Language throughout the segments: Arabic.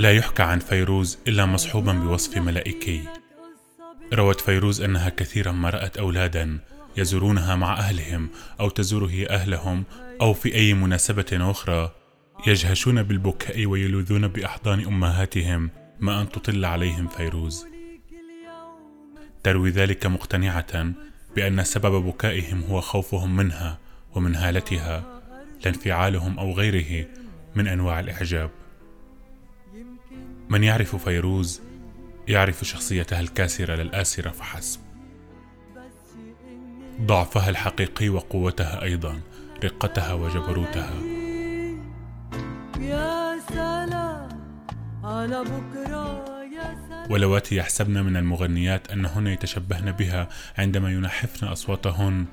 لا يحكى عن فيروز إلا مصحوبا بوصف ملائكي. روت فيروز أنها كثيرا ما رأت أولادا يزورونها مع أهلهم أو تزور هي أهلهم أو في أي مناسبة أخرى. يجهشون بالبكاء ويلوذون بأحضان أمهاتهم ما أن تطل عليهم فيروز. تروي ذلك مقتنعة بأن سبب بكائهم هو خوفهم منها ومن هالتها لا انفعالهم أو غيره من أنواع الإعجاب. من يعرف فيروز يعرف شخصيتها الكاسرة للآسرة فحسب. ضعفها الحقيقي وقوتها أيضا رقتها وجبروتها. يا سلام على بكرة يا سلام. ولواتي يحسبن من المغنيات أنهن يتشبهن بها عندما ينحفن أصواتهن.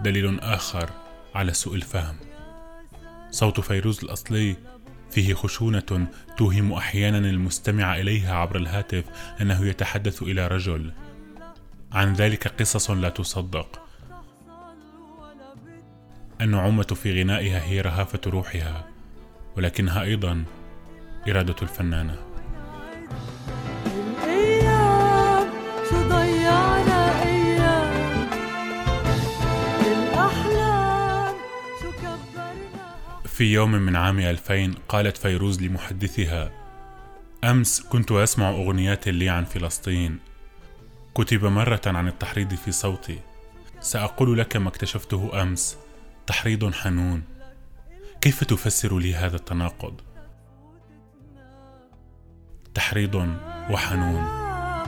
دليل آخر على سوء الفهم. صوت فيروز الأصلي فيه خشونة توهم أحيانا المستمع إليها عبر الهاتف أنه يتحدث إلى رجل. عن ذلك قصص لا تصدق. النعومة في غنائها هي رهافة روحها ولكنها أيضا إرادة الفنانة. في يوم من عام 2000 قالت فيروز لمحدثها أمس كنت أسمع أغنيات لي عن فلسطين. كتب مرة عن التحريض في صوتي. سأقول لك ما اكتشفته أمس تحريض حنون. كيف تفسر لي هذا التناقض؟ تحريض وحنون.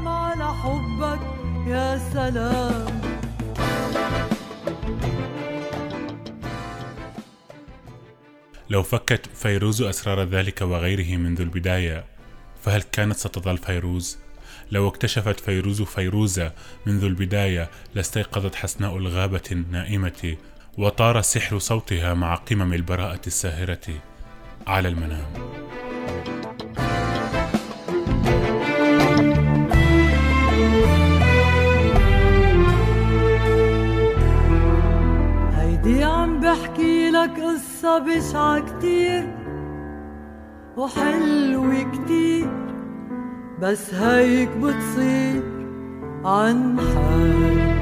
على حبك يا سلام. لو فكت فيروز أسرار ذلك وغيره منذ البداية فهل كانت ستظل فيروز؟ لو اكتشفت فيروز فيروزة منذ البداية لاستيقظت حسناء الغابة النائمة وطار سحر صوتها مع قمم البراءة الساهرة على المنام لك قصة بشعة كتير وحلوة كتير بس هيك بتصير عن حال.